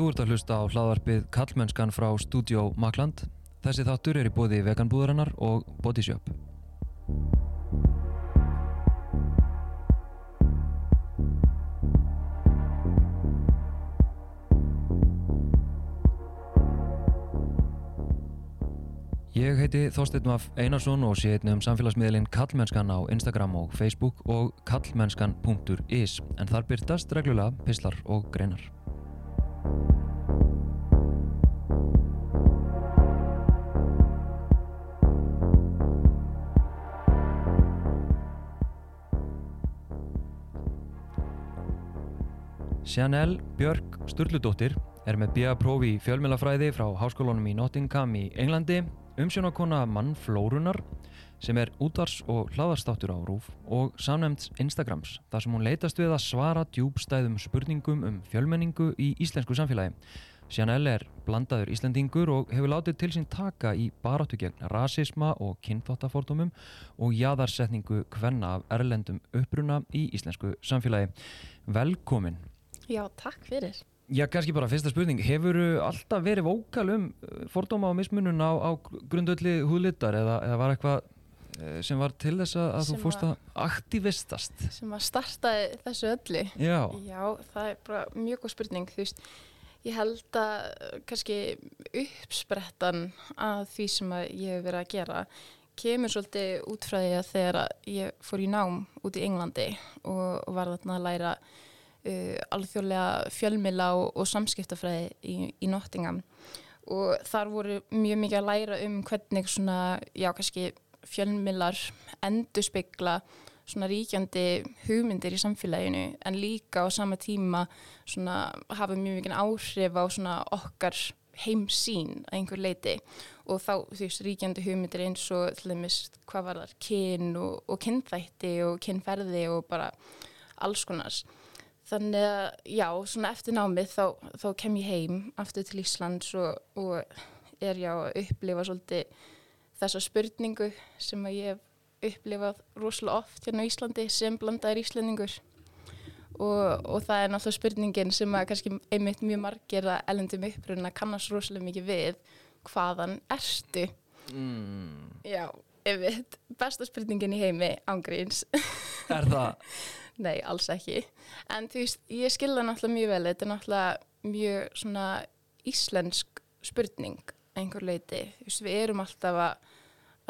Þú ert að hlusta á hlaðvarpið Kallmennskan frá Studio Makland. Þessi þáttur er í bóði veganbúðarinnar og Bodyshop. Ég heiti Þorsteinn Maf Einarsson og sé einnig um samfélagsmiðlinn Kallmennskan á Instagram og Facebook og kallmennskan.is en þar byrtast reglulega pislar og greinar. Janelle Björk Sturludóttir er með BA-prófi í fjölmjölafræði frá Háskólanum í Nottingham í Englandi, umsjónakona mannflórunar sem er útvars og hlaðarstáttur á RÚF og samnefnt Instagrams þar sem hún leitast við að svara djúbstæðum spurningum um fjölmenningu í íslensku samfélagi. Janelle er blandaður Íslandingur og hefur látið til sín taka í baráttu gegn rasisma og kynþáttafórtumum og jaðarsetningu hvenna af erlendum uppruna í íslensku samfélagi. Velkomin! Já, takk fyrir. Já, kannski bara fyrsta spurning. Hefur alltaf verið vókal um fordóma og mismunun á, á grundöldi húðlittar eða, eða var eitthvað eh, sem var til þess að Sem þú fórst að aktivistast? Sem að startaði þessu öllu. Já, Já, það er bara mjög góð spurning. Þú veist, ég held að uh, kannski uppsprettan að því sem að ég hef verið að gera kemur svolítið út frá því að þegar að ég fór í nám út í Englandi og, og var þarna að læra uh, alþjóðlega fjölmila og, og samskiptafræði í, í Nottingham. Og þar voru mjög mikið að læra um hvernig svona, já kannski fjölmilar endurspegla svona ríkjandi hugmyndir í samfélaginu en líka á sama tíma svona hafa mjög mikið áhrif á svona okkar heimsýn að einhver leiti og þá þú veist ríkjandi hugmyndir eins og til dæmis hvað var þar kyn og, og kynþætti og kynferði og bara alls konars þannig að já, svona eftir námið þá, þá kem ég heim aftur til Íslands og, og er já að upplifa svolítið þessa spurningu sem að ég hef upplifað rosalega oft hérna á Íslandi sem blandaðir Íslandingur og, og það er náttúrulega spurningin sem að kannski einmitt mjög margir að elendum uppruna kannast rosalega mikið við hvaðan ertu? mm, Já, einmitt, besta spurningin í heimi ángríns. er það? Nei, alls ekki. En þú veist, ég skilða náttúrulega mjög vel, þetta er náttúrulega mjög svona íslensk spurning einhver leiti. Þú veist, við erum alltaf að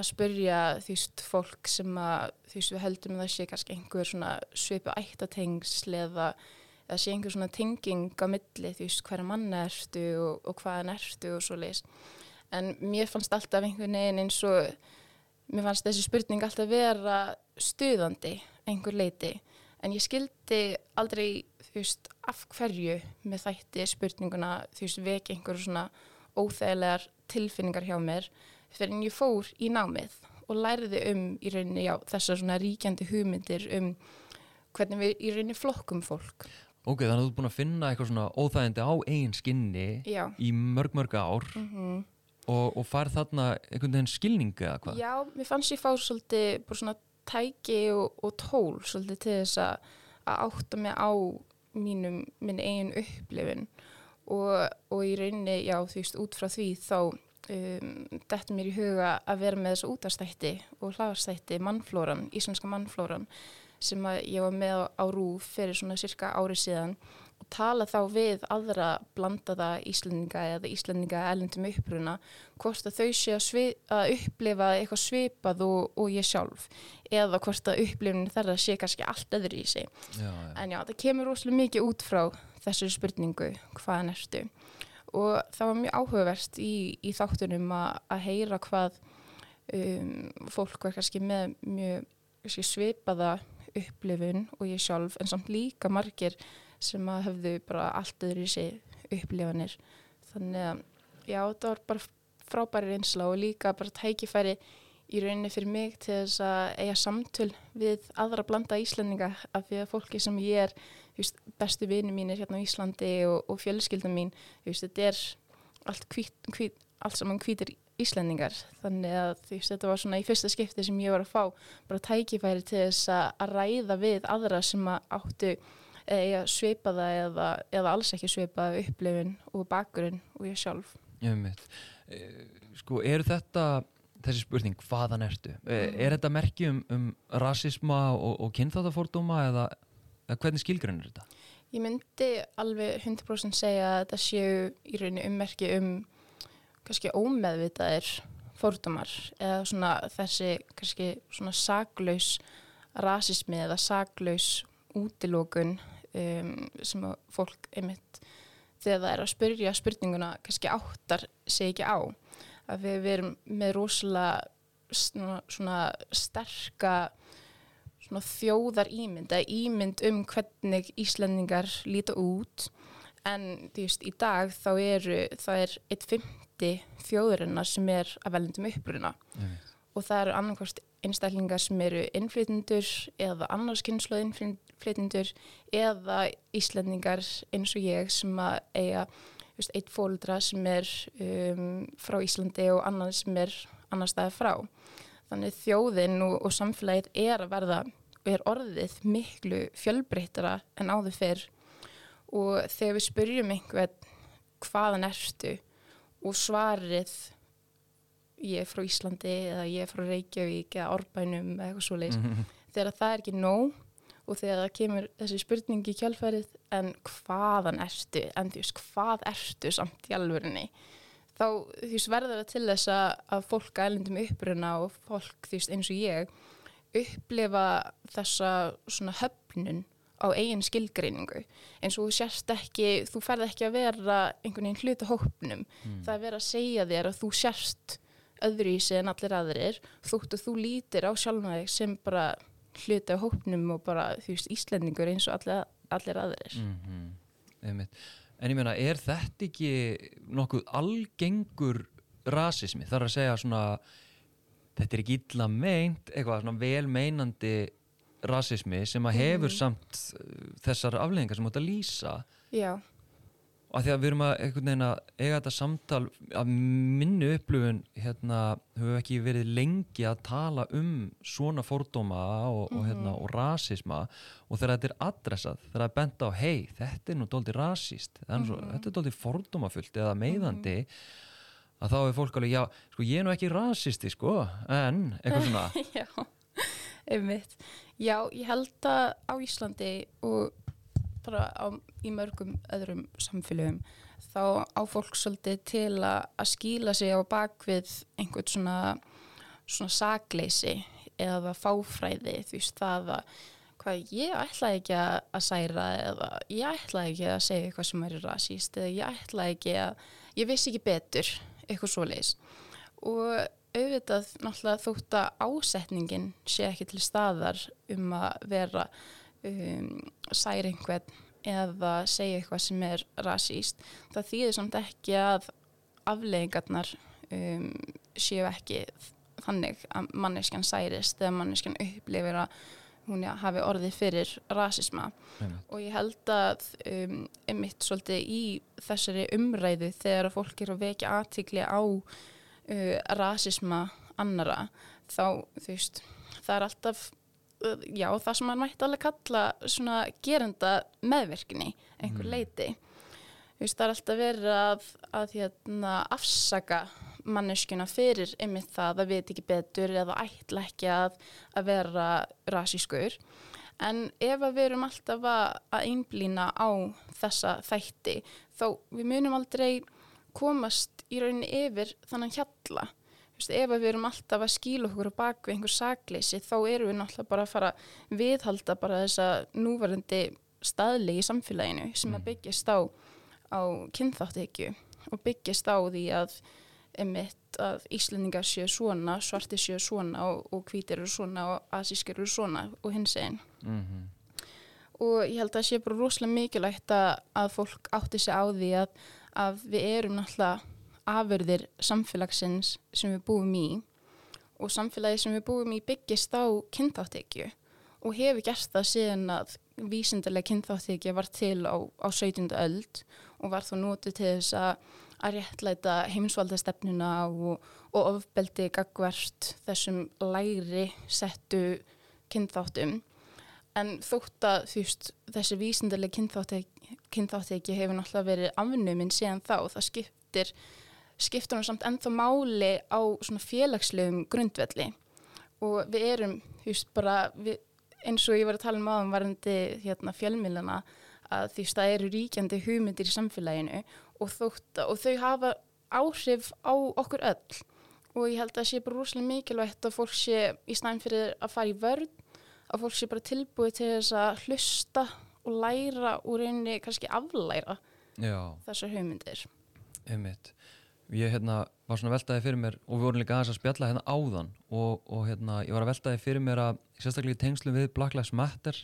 að spurja þú veist fólk sem að þú veist við heldum að það sé kannski einhver svona svipu ættatengsl eða eða sé einhver svona tenging á milli þú veist hverja manna ertu og, og hvaðan ertu og svo leis en mér fannst alltaf einhvern veginn eins og mér fannst þessi spurning alltaf vera stuðandi einhver leiti en ég skildi aldrei þú veist af hverju með þætti spurninguna þú veist veki einhver svona óþægilegar tilfinningar hjá mér fyrir en ég fór í námið og læriði um í rauninni já, þessar svona ríkjandi hugmyndir um hvernig við í rauninni flokkum fólk. Ok, þannig að þú ert búin að finna eitthvað svona óþægindi á eigin skinni Já. í mörg mörg ár Mm og, og fær þarna einhvern veginn skilningu eða hvað? Já, mér fannst ég fá svolítið bara svona tæki og, og tól svolítið til þess að, að átta mig á mínum, minn eigin upplifun. Og, og í rauninni, já, þú veist, út frá því þá um, þetta mér í huga að vera með þessu útastætti og hlaðastætti mannflóran, íslenska mannflóran sem ég var með á, á rúf fyrir svona cirka ári síðan og tala þá við aðra blandaða Íslendinga eða Íslendinga elendum uppruna hvort að þau sé að, svi, að upplifa eitthvað svipað og, og ég sjálf eða hvort að upplifin þeirra sé kannski allt öðru í sig Já, já. en já, það kemur rosalega mikið út frá þessu spurningu hvaðan ertu og það var mjög áhugavert í, í þáttunum að, að heyra hvað um, fólk var kannski með mjög kannski, svipaða upplifun og ég sjálf en samt líka margir sem að höfðu bara allt öðru í sig upplifanir. Þannig að já, það var bara frábæri reynsla og líka bara tækifæri í rauninni fyrir mig til þess að eiga samtöl við aðra blanda Íslandinga af því að fólki sem ég er veist, bestu vini mínir hérna á Íslandi og, og fjölskylda mín veist, þetta er allt, hvít, hvít, allt saman hvítir Íslandingar þannig að veist, þetta var svona í fyrsta skipti sem ég var að fá bara tækifæri til þess að ræða við aðra sem að áttu eða svipaða eða, eða alls ekki svipaða upplifun og bakgrunn og ég sjálf. Einmitt. Eh, Sko, eru þetta, þessi spurning, hvaðan ertu? Mm. Er þetta merki um, um rasisma og, og kynþáttafordóma eða, eða hvernig skilgrunir þetta? Ég myndi alveg 100% segja að þetta séu í rauninni ummerki um kannski ómeðvitaðir fordómar eða svona þessi kannski svona saglaus rasismi eða saglaus útilókun um, sem að fólk einmitt þegar það er að spyrja spurninguna kannski áttar sig ekki á. Að við, við erum með rosalega svona, svona sterka svona þjóðar ímynd eða ímynd um hvernig Íslandingar líta út. En þú veist í dag þá eru það er eitt fymti þjóðurinnar sem er að veljendum uppruna. Mm. Og það eru annarkvæmst einstaklingar sem eru innflytjendur eða annars kynslu innflytjendur eða Íslandingar eins og ég sem að eiga veist, eitt fóldra sem er um, frá Íslandi og annar sem er annar staði frá. Þannig þjóðin og, og samfélagið er að verða og er orðið miklu fjölbreytara en áður fyrr og þegar við spyrjum einhvern hvaðan ertu og svarið ég er frá Íslandi eða ég er frá Reykjavík eða Árbænum eða eitthvað svo leiðis Mhm. þegar það er ekki nóg og þegar það kemur þessi spurning í kjálfærið en hvaðan ertu en þú veist hvað ertu samt í alvörinni þá þú veist verður það til þess að, fólk ælendum uppruna og fólk þú veist eins og ég upplifa þessa svona höfnun á eigin skilgreiningu eins og þú sérst ekki, þú ferð ekki að vera einhvern veginn hluta hópnum Mm. það er verið að segja þér að þú sérst öðru í sig en allir aðrir þótt að þú lítir á sjálfna þig sem bara hluti á hópnum og bara þú veist Íslendingur eins og allir, allir aðrir Mm -hmm. En ég meina, er þetta ekki nokkuð algengur rasismi? Það er að segja svona, þetta er ekki illa meint, eitthvað svona velmeinandi rasismi sem að hefur Mhm. samt uh, þessar afleðingar sem átt að lýsa. Já, að því að við erum að einhvern veginn að eiga þetta samtal að minni upplöfun hérna höfum við ekki verið lengi að tala um svona fordóma og, og, hérna, og rasisma. Og þegar þetta er adressað, þegar það er bent á hei, þetta er nú dóldi rasist mm svo, þetta er dóldi fordómafullt eða meiðandi að þá er fólk alveg, já, sko ég er nú ekki rasisti sko, en eitthvað svona. Já, einmitt. Já, ég held að á Íslandi og bara á, í mörgum öðrum samfélögum þá á fólk svolítið til að, að skýla sig á bakvið einhvern svona, svona sakleysi eða fáfræði þú veist það að hvað ég ætlaði ekki að, særa eða ég ætlaði ekki að segja eitthvað sem er rasíst eða ég ætlaði ekki að ég vissi ekki betur eitthvað svoleiðis. Og auðvitað náttúrulega þótt að ásetningin sé ekki til staðar um að vera um, særi einhvern eða segja eitthvað sem er rasíst það þýðir samt ekki að afleggingarnar um, séu ekki þannig að manneskjan særist eða manneskjan upplifir að hún hafi orðið fyrir rasisma Einmitt. og ég held að um, einmitt svolítið í þessari umræðu þegar fólk er að vekja aðtikli á uh, rasisma annara þá þú veist það er alltaf já það sem maður mætti alveg kalla svona gerenda meðverkni einhver Mm. leiti. Veist það er alltaf verið að, að hérna, afsaka manneskjuna fyrir einmitt það að veit ekki betur eða ætla ekki að, að vera rasískur. En ef við erum alltaf að, einblýna á þessa þætti þá við munum aldrei komast í rauninni yfir þannig hjalla veist, ef við erum alltaf að skýla okkur á baku einhver sakleysi þá erum við náttúrulega bara að fara að viðhalda bara þessa núvarandi staðli í samfélaginu sem að Mm. byggjast á, á kynþáttekju og byggjast á því að að Íslendingar séu svona, svarti séu svona og, og hvítir eru svona og asískir eru svona og hins einn. mm Og ég held að það sé bara rosalega mikilvægt að, að fólk átti sig á því að, að við erum náttúrulega afurðir samfélagsins sem við búum í og samfélagi sem við búum í byggist á kynþáttekju og hefur gert það síðan að vísindarlega kynþáttekja var til á, á 17. öld og var þá notið til þess að, að réttlæta heimsvaldastefnuna og, og ofbeldi gagvert þessum lægri settu kynþáttum en þótt að þú veist, þessi vísindarlega kynþáttegi hefur náttúrulega verið afnuminn síðan þá, það skiptir skiptir hann samt ennþá máli á svona félagslegum grundvelli og við erum, þú veist, bara við, eins og ég var að tala um aðan varandi hérna fjölmilana að því að það eru ríkjandi hugmyndir í samfélaginu og, þótt, og þau hafa áhrif á okkur öll og ég held að það sé bara rúslega mikilvægt að fólk sé í snæðin fyrir að fara í vörð að fólk sé bara tilbúið til þess að hlusta og læra og reyni kannski aflæra Já. þessar hugmyndir Einmitt. Ég hérna, var svona veltaði fyrir mér og við vorum líka aðeins að spjalla hérna áðan og, og hérna, ég var að veltaði fyrir mér að sérstaklega í tengslu við Black Lives Matter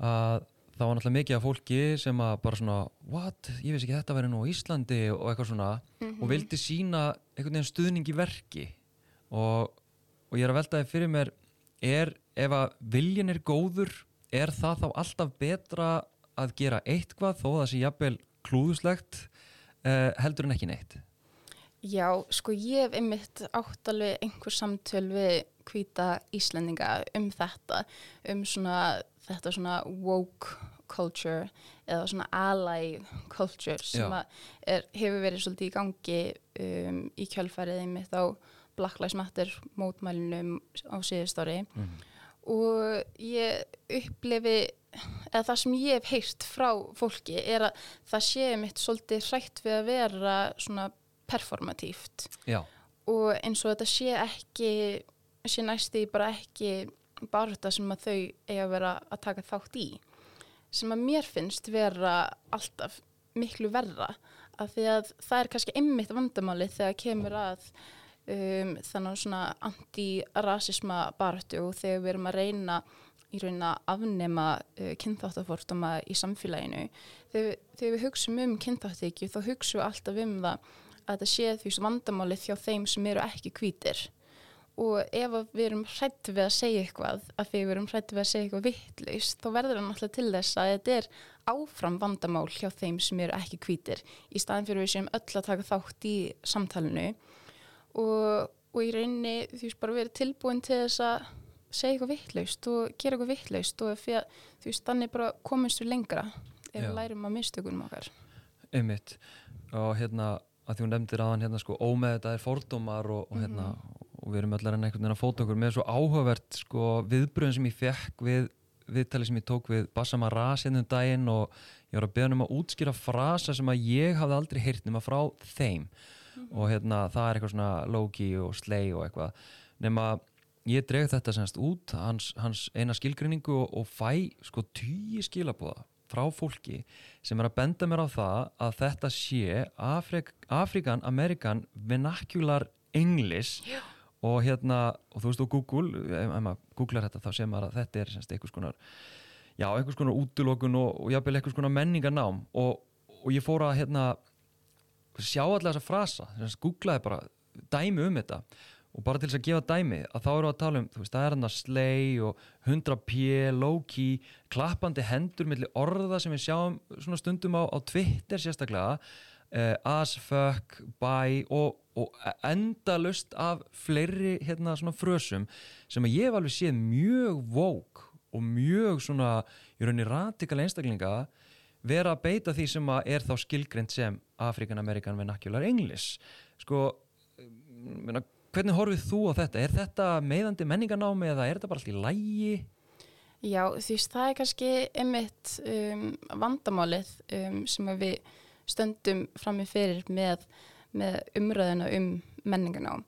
að það var náttúrulega mikið af fólki sem að bara svona what, ég veist ekki þetta vera nú á Íslandi og eitthvað svona mm -hmm. og vildi sína einhvern veginn stuðning í verki. Og, og ég er að veltaði fyrir mér er ef að viljin er góður er það þá alltaf betra að gera eitthvað þó að það sé jafnvel klúðuslegt uh, heldur en ekki neitt? Já, sko ég hef einmitt áttalveg einhver samtöl við hvita Íslandinga um þetta um svona þetta svona woke culture eða svona ally culture sem er, hefur verið svolítið í gangi um, í kjölfærið einmitt á Black Lives Matter mótmælunum á síðust ári. Mm. Og ég upplifi eða það sem ég hef heyrt frá fólki er að það sé mitt svolítið hrætt við að vera svona performatíft. Já. og eins og þetta sé ekki sé næsti bara ekki bara þetta sem að þau eiga að vera að taka þátt í. Sem að mér finnst vera alltaf miklu verra. Af því að það er kannski einmitt vandamáli þegar kemur að um, þannig svona anti-rasisma barötu og þegar við erum að reyna í raunin að afnema uh, kynþáttafórtama í samfélaginu þegar, þegar við hugsaum um kynþáttekju þá hugsaum við alltaf um það að þetta sé því vandamáli þjá þeim sem eru ekki kvítir og ef við erum hrættu við að segja eitthvað að því við erum hrættu við að segja eitthvað vittlaust þá verður það náttúrulega til þess að þetta er áfram vandamál hjá þeim sem eru ekki kvítir í staðin fyrir við séum öll að taka þátt í samtalenu og, og í rauninni þú veist bara verið tilbúin til þess að segja eitthvað vittlaust og gera eitthvað vittlaust og því að þú veist þannig bara komumst við lengra ef við lærum að mistökunum okkar. Ummitt og hérna að þú nefndir aðan hérna sko ómeð þetta er fordómar og, og hérna mm -hmm og við erum allar enn einhvern veginn að fóta okkur. Með svo áhugavert sko, viðbröðin sem ég fekk við viðtali sem ég tók við Bassama Ras hérna um daginn og ég var að beða um að útskýra frasa sem að ég hafði aldrei heyrt nema frá þeim mm -hmm. og hérna það er eitthvað svona logi og slei og eitthvað nema ég dreg þetta semst út hans, hans eina skilgrinningu og, og fæ sko tíu skilabóða frá fólki sem er að benda mér á það að þetta sé Afrik, Afrikan Amerikan vernacular English Já og hérna, og þú veist og Google ef maður googlar þetta þá sé maður að þetta er semst einhvers konar, já einhvers konar útlokun og, og jáfnvel einhvers konar menningarnám og, og ég fór að hérna sjá allar þessa frasa, semst googlaði bara dæmi um þetta. Og bara til þess að gefa dæmi að þá eru að tala um, þú veist, það er hérna slay og 100p, low key klappandi hendur millir orða sem við sjáum svona stundum á, á Twitter sérstaklega uh, as, fuck, bye og og endalust af fleiri hérna svona frösum sem að ég hef alveg séð mjög vók og mjög svona í rauninni radikal einstaklinga vera að beita því sem að er þá skilgreynd sem African American Vernacular English sko minna, hvernig horfið þú á þetta? Er þetta meðandi menningarnámi eða er þetta bara allt í lægi? Já því það er kannski einmitt um, vandamálið um, sem við stöndum fram í fyrir með með umræðina um menninganám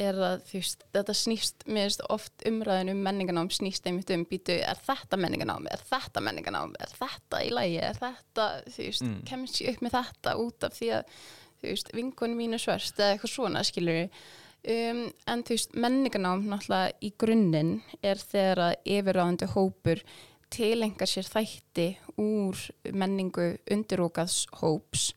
er að veist, þetta snýst veist oft umræðin um menninganám snýst einmitt um býtu, er þetta menninganám er þetta menninganám, er þetta í lægi er þetta, mm. kemst ég upp með þetta út af því að veist, vinkunum mínu svörst eða eitthvað svona skilur um, en veist, menninganám náttúrulega í grunninn er þegar að yfirráðandi hópur tilengar sér þætti úr menningu undirókaðs hóps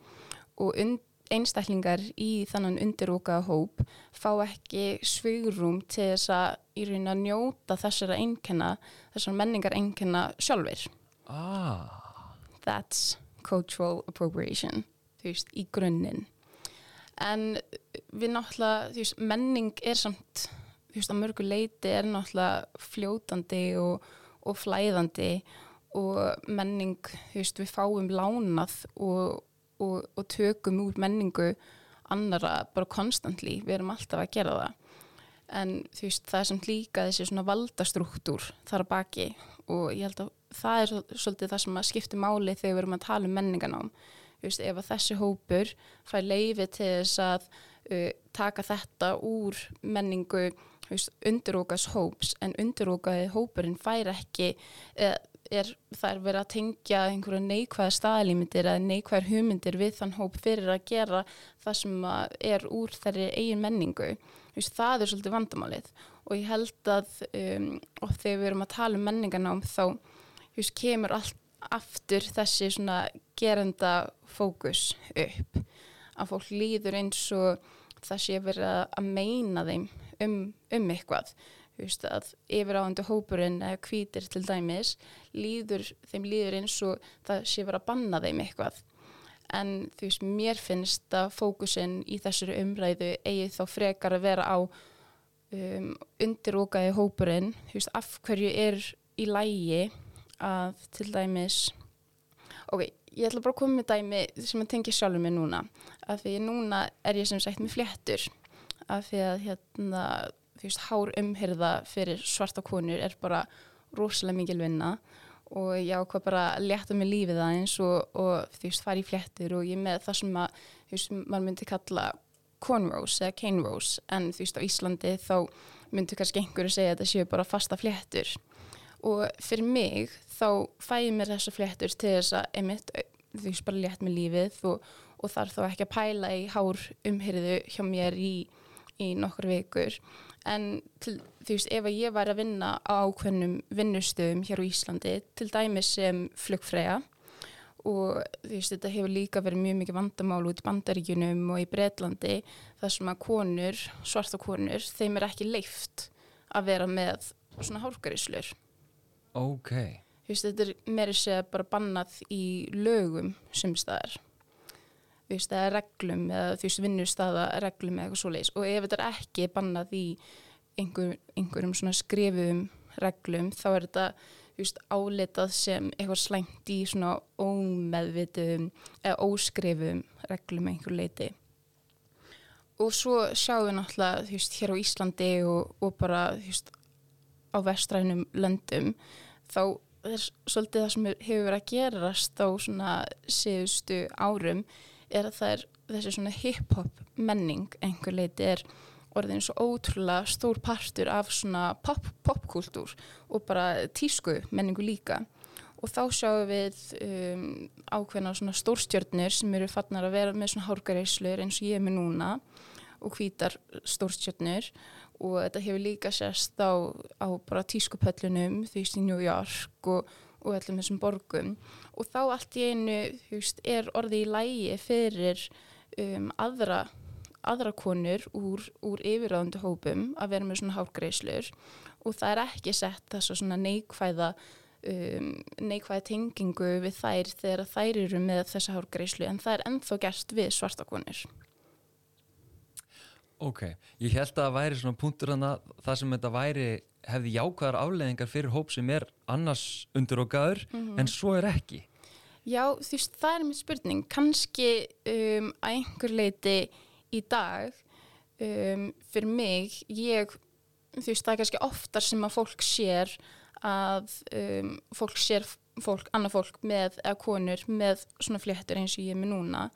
og undir einstaklingar í þannan undirúka hóp fá ekki svigrum til þess að í raun að njóta þessara einnkjana, þessara menningar einnkjana sjálfur. Ah. That's cultural appropriation, þú veist, í grunninn. En við náttúrulega, þú veist, menning er samt, þú veist, að mörgu leiti er náttúrulega fljótandi og, og flæðandi og menning, þú veist, við fáum lánað og, og, og tökum úr menningu annara bara konstantli, við erum alltaf að gera það. En þú veist, það er samt líka þessi svona valdastruktúr þar að baki og ég held að það er svolítið það sem að skipta máli þegar við erum að tala um menninganám þú veist, ef að þessi hópur fær leifi til þess að uh, taka þetta úr menningu undirókas hóps en undirókaði hópurinn fær ekki uh, er, það er verið að tengja einhverja neikvæða staðlýmyndir eða neikvæðar hugmyndir við þann hóp fyrir að gera það sem er úr þeirri eigin menningu. Veist, það er svolítið vandamálið. Og ég held að um, og þegar við erum að tala um menningarnám þá veist, kemur allt aftur þessi gerenda fókus upp. Að fólk líður eins og það sé verið að meina þeim um, um eitthvað. Veist, að yfiráðandi hópurinn eða kvítir til dæmis líður, þeim líður eins og það sé verið að banna þeim eitthvað. En þú veist, mér finnst að fókusin í þessari umræðu eigi þá frekar að vera á um, undirúkaði hópurinn, þú veist, af hverju er í lægi að til dæmis ok, ég ætla bara að koma með dæmi sem að tengja sjálfur mig núna. Af því núna er ég sem sagt með fléttur. Af því að hérna þú veist, hár umhyrða fyrir svarta konur er bara rosalega mikil vinna og ég ákvað bara að leta mig lífið aðeins og, og þú veist, fara í fléttur og ég með það sem að, þú veist, maður myndi kalla cornrows eða cane rows en þú veist, á Íslandi þá myndi kannski einhverju segja að þetta séu bara fasta fléttur. Og fyrir mig þá fæ ég mér þessa fléttur til þess að, einmitt, þú veist, bara leta mig lífið og, og þarf þá ekki að pæla í hár umhyrðu hjá mér í, í nokkur vikur en til, þú veist, ef ég var að vinna á ákveðnum vinnustöðum hér á Íslandi, til dæmis sem flugfræja og þú veist, þetta hefur líka verið mjög mikið vandamál út í bandaríkunum og í Breitlandi þar sem að konur, svarta konur, þeim er ekki leift að vera með svona hálfgarislur. Ok. Þú veist, þetta er meiri segja bara bannað í lögum sem staðar veist, reglum eða þú veist, vinnustæða reglum eða eitthvað svo leiðis og ef þetta er ekki bannað í einhver, einhverjum skrifum reglum, þá er þetta veist, áletað sem eitthvað slæmt í svona ómeðvitum eða óskrifum reglum einhver leiti og svo sjáum við náttúrulega, þú veist, hér á Íslandi og, og bara, þú veist, á vestrænum löndum, þá er svolítið það sem hefur verið að gerast á svona síðustu árum er að það er þessi svona hip-hop menning einhver leiti er orðin svo ótrúlega stór partur af svona popkultúr pop og bara tísku menningu líka. Og þá sjáum við um, ákveðna svona stórstjörnir sem eru fannar að vera með svona hárgareislur eins og ég er með núna og hvítar stórstjörnir og þetta hefur líka sérst á, á bara tískupöllunum því í New York og og öllum þessum borgum og þá allt í einu veist, er orði í lægi fyrir um, aðra, aðra konur úr, úr yfirraðundu hópum að vera með svona hálgreislur og það er ekki sett þess að neikvæða um, neikvæða tengingu við þær þegar þær eru með þessa hálgreislu en það er enþá gert við svartakonur. Ok, ég held að það væri svona punktur að það sem þetta væri hefði jákvæðar afleðingar fyrir hóp sem er annars undir og gaður mm -hmm. en svo er ekki. Já, þú veist, það er mér spurning. Kannski um, að einhver leiti í dag um, fyrir mig ég, þú veist, það er kannski oftar sem að fólk sér að um, fólk sér fólk, annað fólk með, eða konur með svona fléttur eins og ég er með núna.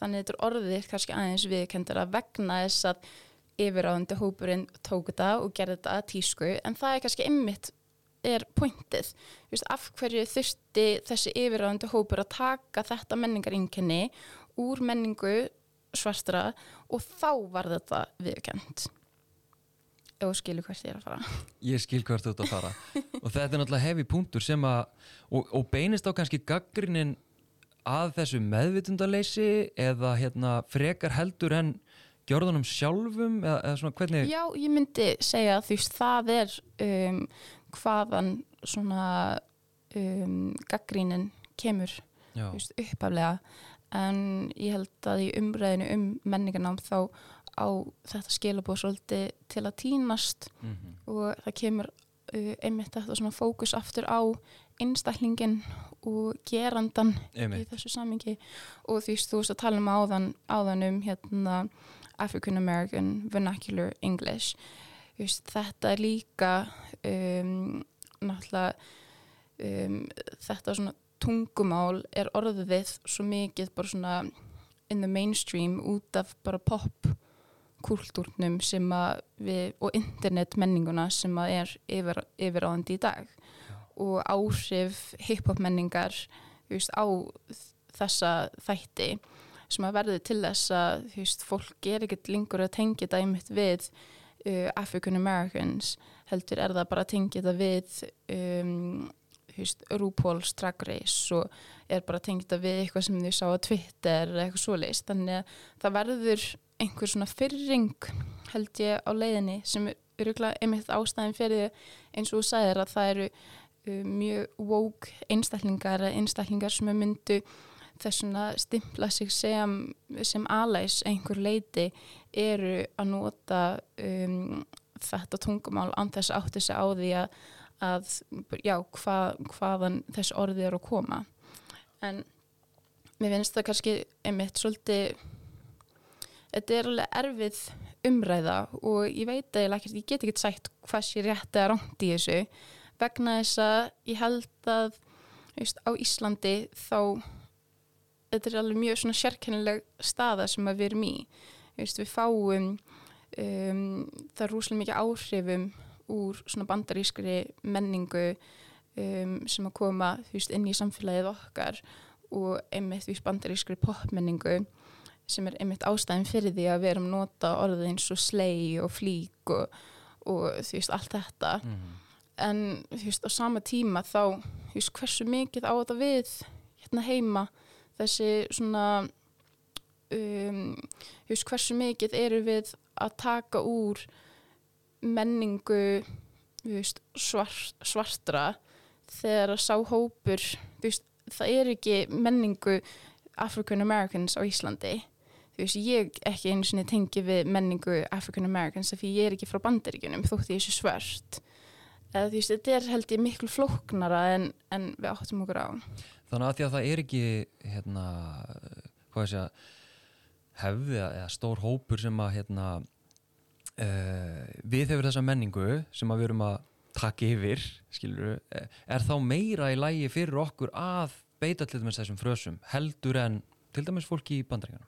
Þannig að þetta er orðið kannski aðeins viðkendara vegna þess að yfiráðandi hópurinn tók þetta og gerði þetta að tísku en það er kannski ymmit er pointið, af hverju þurfti þessi yfiráðandi hópur að taka þetta menningarinkenni úr menningu svartra og þá var þetta viðkend og skilur hvert ég er að fara. Ég skil hvert þú ert að fara. Og þetta er náttúrulega hefi punktur sem að og, og beinist á kannski gaggrinin að þessu meðvitundarleysi eða hérna frekar heldur en gjörðunum sjálfum eða, eða svona hvernig? Já, ég myndi segja að því það er um, hvaðan svona um, gaggrínin kemur just, uppaflega en ég held að í umræðinu um menningarnám þá á þetta skilabóð svolítið til að týnast mm -hmm. og það kemur uh, einmitt þetta svona fókus aftur á einstaklingin og gerandan Einmitt. í þessu samingi og því þú veist að tala um áðan, áðan um hérna African American Vernacular English. Just, þetta er líka um, náttúrulega um, þetta svona tungumál er orðið svo mikið bara svona in the mainstream út af bara pop kultúrnum sem að við og internet menninguna sem að er yfir, yfiráðandi í dag. Og áhrif hip-hop menningar veist, á þessa þætti sem að verði til þess að veist, fólk er ekkert lengur að tengja þetta einmitt við uh, African Americans heldur er það bara að tengja þetta við um, veist, RuPaul's Drag Race og er bara að tengja þetta við eitthvað sem þau sá á Twitter eða eitthvað svoleiðist þannig að það verður einhver svona fyrring held ég á leiðinni sem er öruglega einmitt ástæðin fyrir eins og þú sagðir að það eru uh, mjög woke einstaklingar einstaklingar sem myndu þessuna stimpla sig sem, sem alæs einhver leiti eru að nota um, þetta tungumál án þess átti sig á því að, að já, hva, hvaðan þess orði er að koma. En mér finnst það kannski einmitt svolítið þetta er alveg erfið umræða og ég veit að ég, ég get ekki sætt hvað sé rétt eða ránt í þessu. Vegna þess að ég held að veist, á Íslandi þá þetta er alveg mjög svona sérkennileg staða sem við erum í. Veist, við fáum um, það rúslega mikið áhrifum úr svona bandarískri menningu um, sem að koma veist, inn í samfélagið okkar og einmitt því bandarískri popmenningu sem er einmitt ástæðin fyrir því að við erum nota orðið eins og slei og flík og, og þú veist allt þetta. Mm -hmm. en þú veist á sama tíma þá þú veist hversu mikið á þetta við hérna heima þessi svona um, veist hversu mikið eru við að taka úr menningu veist, svart, svartra þegar að sá hópur veist, það er ekki menningu African Americans á Íslandi. Veist, ég ekki einu sinni tengi við menningu African Americans af því ég er ekki frá bandaríkunum þótt ég er svo svört eða þú veist, þetta er held ég miklu flóknara en, en við áttum okkur á. Þannig að því að það er ekki hérna, hvað sé að hefði eða stór hópur sem að hérna uh, við hefur þessa menningu sem að við erum að taka yfir, skilur er þá meira í lægi fyrir okkur að beita til dæmis þessum frösum heldur en til dæmis fólki í bandaríkana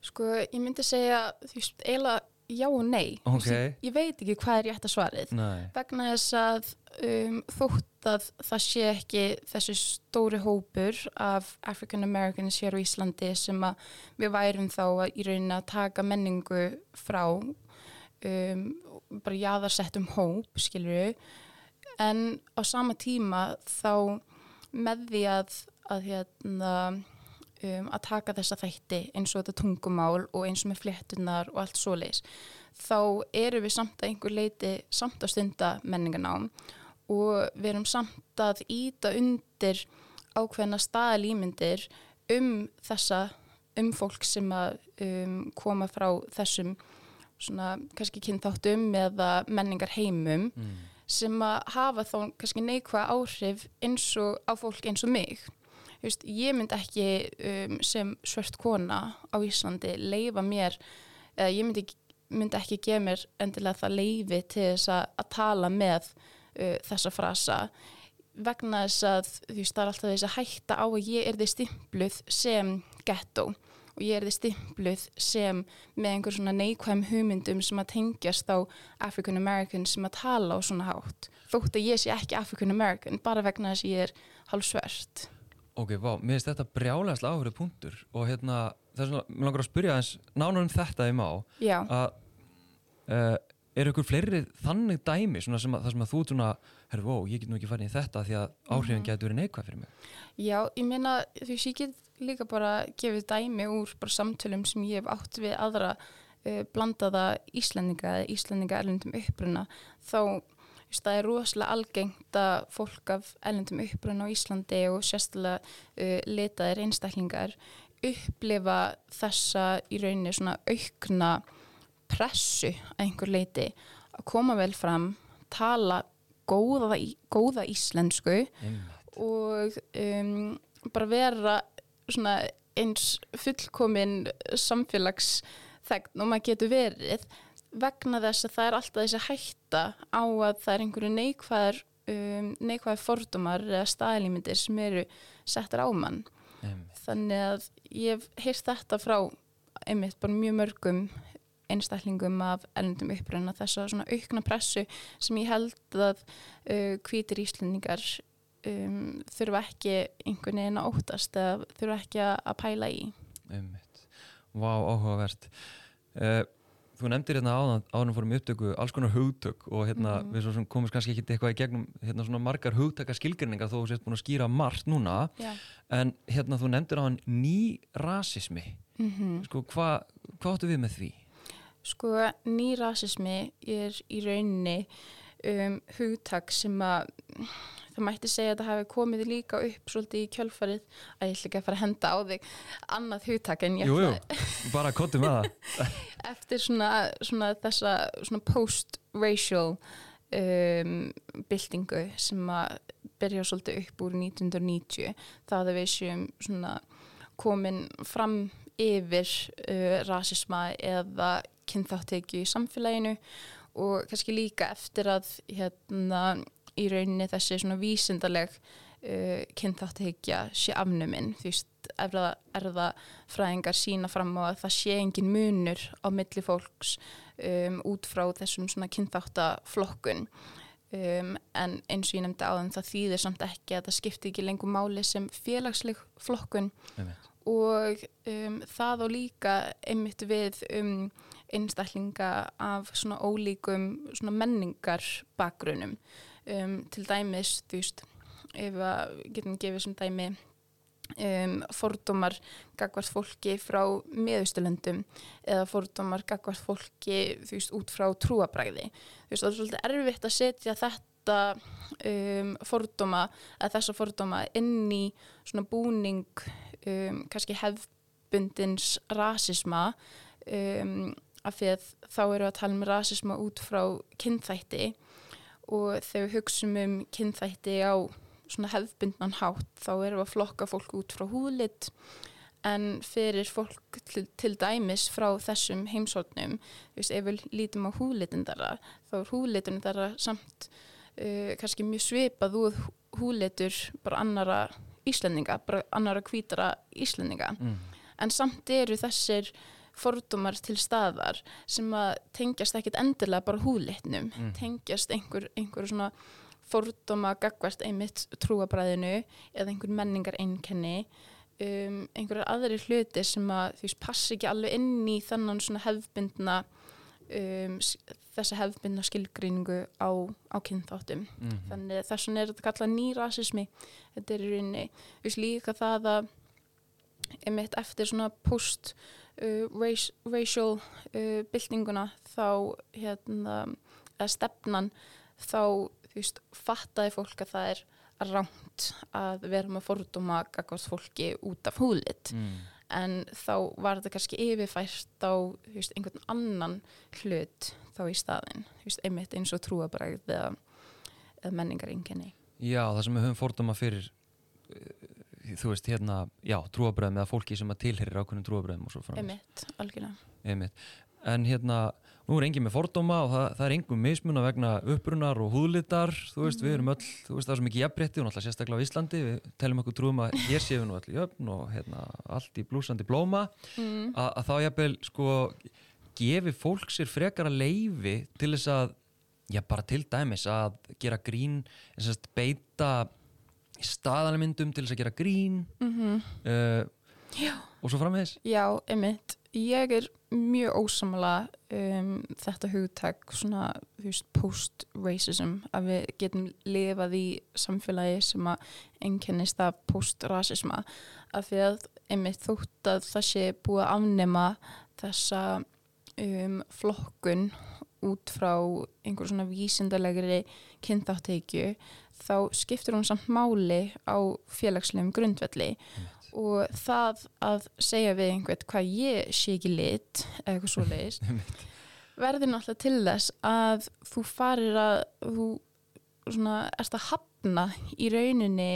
Sko, ég myndi segja þú veist, eiginlega já og nei okay. ég veit ekki hvað er rétt að svarið nei. vegna þess að um, þótt að það sé ekki þessi stóri hópur af African Americans hér á Íslandi sem að við værum þá að í rauninni að taka menningu frá um, bara jáðarsettum hóp, skilur við en á sama tíma þá með því að, að hérna um, að taka þessa þætti eins og þetta tungumál og eins og með fléttunar og allt svo leis þá eru við samt að einhver leiti samt að stunda menningarnám og við erum samt að íta undir ákveðna staðalýmyndir um þessa um fólk sem að um, koma frá þessum svona kannski kynþáttum eða menningar heimum mm. sem að hafa þá kannski neikvæða áhrif eins og á fólk eins og mig Just, ég myndi ekki um, sem svört kona á Íslandi leifa mér, eða ég myndi, myndi ekki gefa mér endilega það leifi til þess að, að tala með uh, þessa frasa. Vegna þess að þú veist það er alltaf þess að hætta á að ég er því stimpluð sem ghetto og ég er því stimpluð sem með einhver svona neikvæm hugmyndum sem að tengjast á African American sem að tala á svona hátt. Þótt að ég sé ekki African American bara vegna þess að ég er hálf svört Ok, vá, mér finnst þetta brjálægast áhverju punktur og hérna, þess að mér langar að spyrja eins nánar um þetta í má. Að uh, eru ykkur fleiri þannig dæmi svona sem að, sem að þú svona, herru, vó, ég get nú ekki farið í þetta því að áhrifin Mhm. getur verið neikvæð fyrir mig? Já, ég meina, þú veist, ég get líka bara gefið dæmi úr bara samtölum sem ég hef átt við aðra uh, blandaða Íslendinga eða Íslendinga erlendum uppruna. Þá, það er rosalega algengt að fólk af erlendum uppruna á Íslandi og sérstaklega uh, litaðir einstaklingar upplifa þessa í rauninni svona aukna pressu að einhver leiti að koma vel fram, tala góða, góða íslensku Einmitt. og um, bara vera svona eins fullkomin samfélagsþegn og maður getur verið vegna þess að það er alltaf þessi hætta á að það er einhverju neikvæðar um, neikvæðar fordumar eða staðlýmyndir sem eru settar á mann Einmitt. þannig að ég heyrst þetta frá einmitt bara mjög mörgum einstaklingum af erlendum uppröðina þess að svona aukna pressu sem ég held að uh, hvítir íslendingar um, þurfa ekki einhvern veginn að óttast eða þurfa ekki að, pæla í Einmitt. Vá, áhugavert. Uh, þú nefndir hérna áðan, áðan fórum upptöku alls konar hugtök og hérna Mhm. við svo sem komist kannski ekki eitthvað í gegnum hérna svona margar hugtaka skilgrinningar þó þú sést búin að skýra margt núna Já. en hérna þú nefndir áðan ný rasismi. Mm Sko, hvað hva áttu við með því? Sko, ný rasismi er í rauninni um, hugtak sem að það mætti segja að það hafi komið líka upp svolítið í kjölfarið að ég ætla ekki að fara að henda á þig annað hugtak en ég Jú, jú, ætla bara kottum með það. eftir svona, svona þessa svona post-racial um, byltingu sem að byrja svolítið upp úr 1990 það að við séum svona komin fram yfir uh, rasisma eða kynþáttekju í samfélaginu og kannski líka eftir að hérna í rauninni þessi svona vísindaleg uh, kynþáttekja sé afnuminn. Því að erða fræðingar sína fram á að það sé engin munur á milli fólks um, út frá þessum svona kynþáttaflokkun. Um, en eins og ég nefndi áðan það þýðir samt ekki að það skipti ekki lengur máli sem félagsleg flokkun. Og um, það og líka einmitt við um, einstaklinga af svona ólíkum svona menningar bakgrunum um, til dæmis þú veist ef að getum gefið sem dæmi um, fordómar gagvart fólki frá miðausturlöndum eða fordómar gagvart fólki þú veist út frá trúabræði þú veist það er svolítið erfitt að setja þetta um, fordóma að þessa fordóma inn í svona búning um, kannski hefbundins rasisma um, af því að þá eru að tala um rasisma út frá kynþætti og þegar við hugsaum um kynþætti á svona hefbundnan hátt þá erum við að flokka fólk út frá húðlit en fyrir fólk til, til dæmis frá þessum heimsóknum, ef við lítum á húðlitin þarra, þá er húðlitin þarra samt uh, kannski mjög svipað úr húðlitur bara annara Íslendinga, bara annara hvítara Íslendinga, Mm. en samt eru þessir fordómar til staðar sem að tengjast ekkit endilega bara húðlitnum, Mhm. tengjast einhver, einhver svona fordóma gagvart einmitt trúabræðinu eða einhver menningar einkenni um, einhverjar aðri hluti sem að þú veist passi ekki alveg inn í þannan svona hefðbundna um, þessa hefðbundna skilgríningu á, á kynþáttum Mhm. þannig þess vegna er þetta kallað nýrasismi þetta er í rauninni líka það að einmitt eftir svona post uh, uh, byltinguna þá hérna, eða stefnan þá veist, fattaði fólk að það er rámt að vera með fordóma gagvart fólki út af húðlit. Mm. en þá var þetta kannski yfirfært á veist, einhvern annan hlut þá í staðin, veist, einmitt eins og trúabræð eða, eða menningaringinni Já, það sem við höfum fordóma fyrir þú veist, hérna, já, trúabröðum eða fólki sem að tilherir ákveðnum trúabröðum og svo framvegis. einmitt, algjörlega Einmitt. En hérna, nú er engin með fordóma og það, það er engum mismuna vegna upprunar og húðlitar, þú veist, við erum öll, þú veist, það er svo mikið jafnrétti og náttúrulega sérstaklega á Íslandi, við telum okkur trúum að hér við nú öll jöfn og hérna, allt í blúsandi blóma, mm. að, að þá jafnvel, sko, gefi fólk sér frekara leifi til þess að, já, bara til dæmis að gera grín, þess að beita staðanmyndum til þess að gera grín Mm uh, og svo framvegis. Já, einmitt. Ég er mjög ósamala um, þetta hugtak svona, þú veist, post-racism að við getum lifað í samfélagi sem að einkennist af post-rasisma af því að einmitt þótt að það sé búið að afnema þessa um, flokkun út frá einhver svona vísindalegri kynþátteikju þá skiptir hún samt máli á félagslegum grundvelli. Og það að segja við einhvern hvað ég sé ekki lit eða eitthvað svo leiðist verður náttúrulega til þess að þú farir að þú svona, erst að hafna í rauninni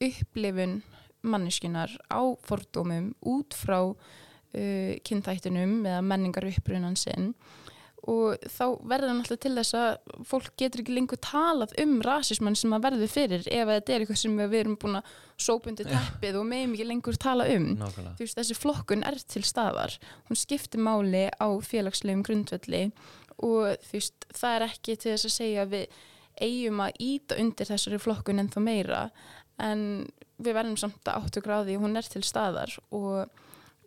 upplifun manneskunar á fordómum út frá uh, kynþættunum eða menningar upprunan sinn og þá verður hann alltaf til þess að fólk getur ekki lengur talað um rasismann sem að verður fyrir ef þetta er eitthvað sem við erum búin að sópundi teppið og meðum ekki lengur tala um. Nákvæmlega. þú veist, þessi flokkun er til staðar. Hún skiptir máli á félagslegum grundvelli og þú veist, það er ekki til þess að segja að við eigum að íta undir þessari flokkun en þá meira en við verðum samt að áttu gráði hún er til staðar og,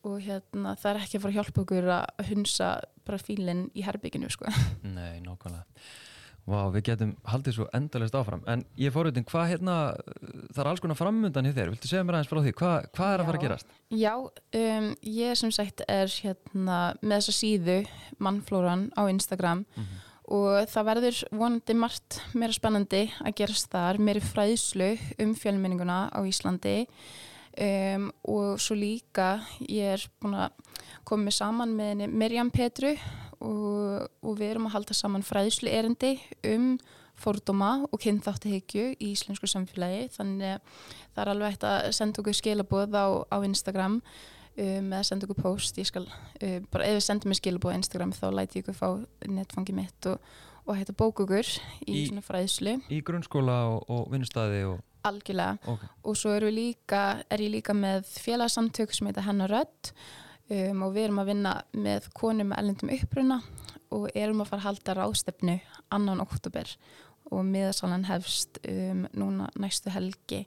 og hérna, það er ekki að fara að hjálpa okkur að hunsa bara fílinn í herbygginu sko. Nei, nákvæmlega. Vá, við getum haldið svo endalist áfram. En ég fór út inn, hvað hérna, það er alls konar framundan hjá þér. Viltu segja mér aðeins frá því? Hvað, hvað er að fara að gerast? Já, um, ég sem sagt er hérna með þessa síðu mannflóran á Instagram og það verður vonandi margt meira spennandi að gerast þar, meiri fræðslu um fjölmenninguna á Íslandi um, og svo líka ég er búin að koma saman með henni Mirjam Petru og, og við erum að halda saman fræðslu erindi um fordóma og kynþáttahyggju í íslensku samfélagi. Þannig að það er alveg hægt að senda okkur skilaboð á, á Instagram um, eða senda okkur post. Ég skal, uh, bara ef við sendum mér skilaboð á Instagram þá læti ég ykkur fá netfangi mitt og, og bóka okkur í, Í- fræðslu. Í grunnskóla og, og vinnustæði og... algjörlega. Ok, og svo við líka, er ég líka með félagsamtök sem heita Hennar Rödd. Um, og við erum að vinna með konum með ellendum uppruna og erum að fara að halda rástefnu annan oktober og miðasalan hefst um, núna næstu helgi.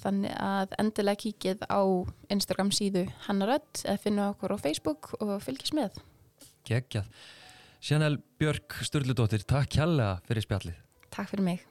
Þannig að endilega kíkið á Instagram síðu Hennar Rödd eða finna okkur á Facebook og fylgjast með. Geggjað. Sjanel Björk Sturludóttir, takk kjærlega fyrir spjallið. Takk fyrir mig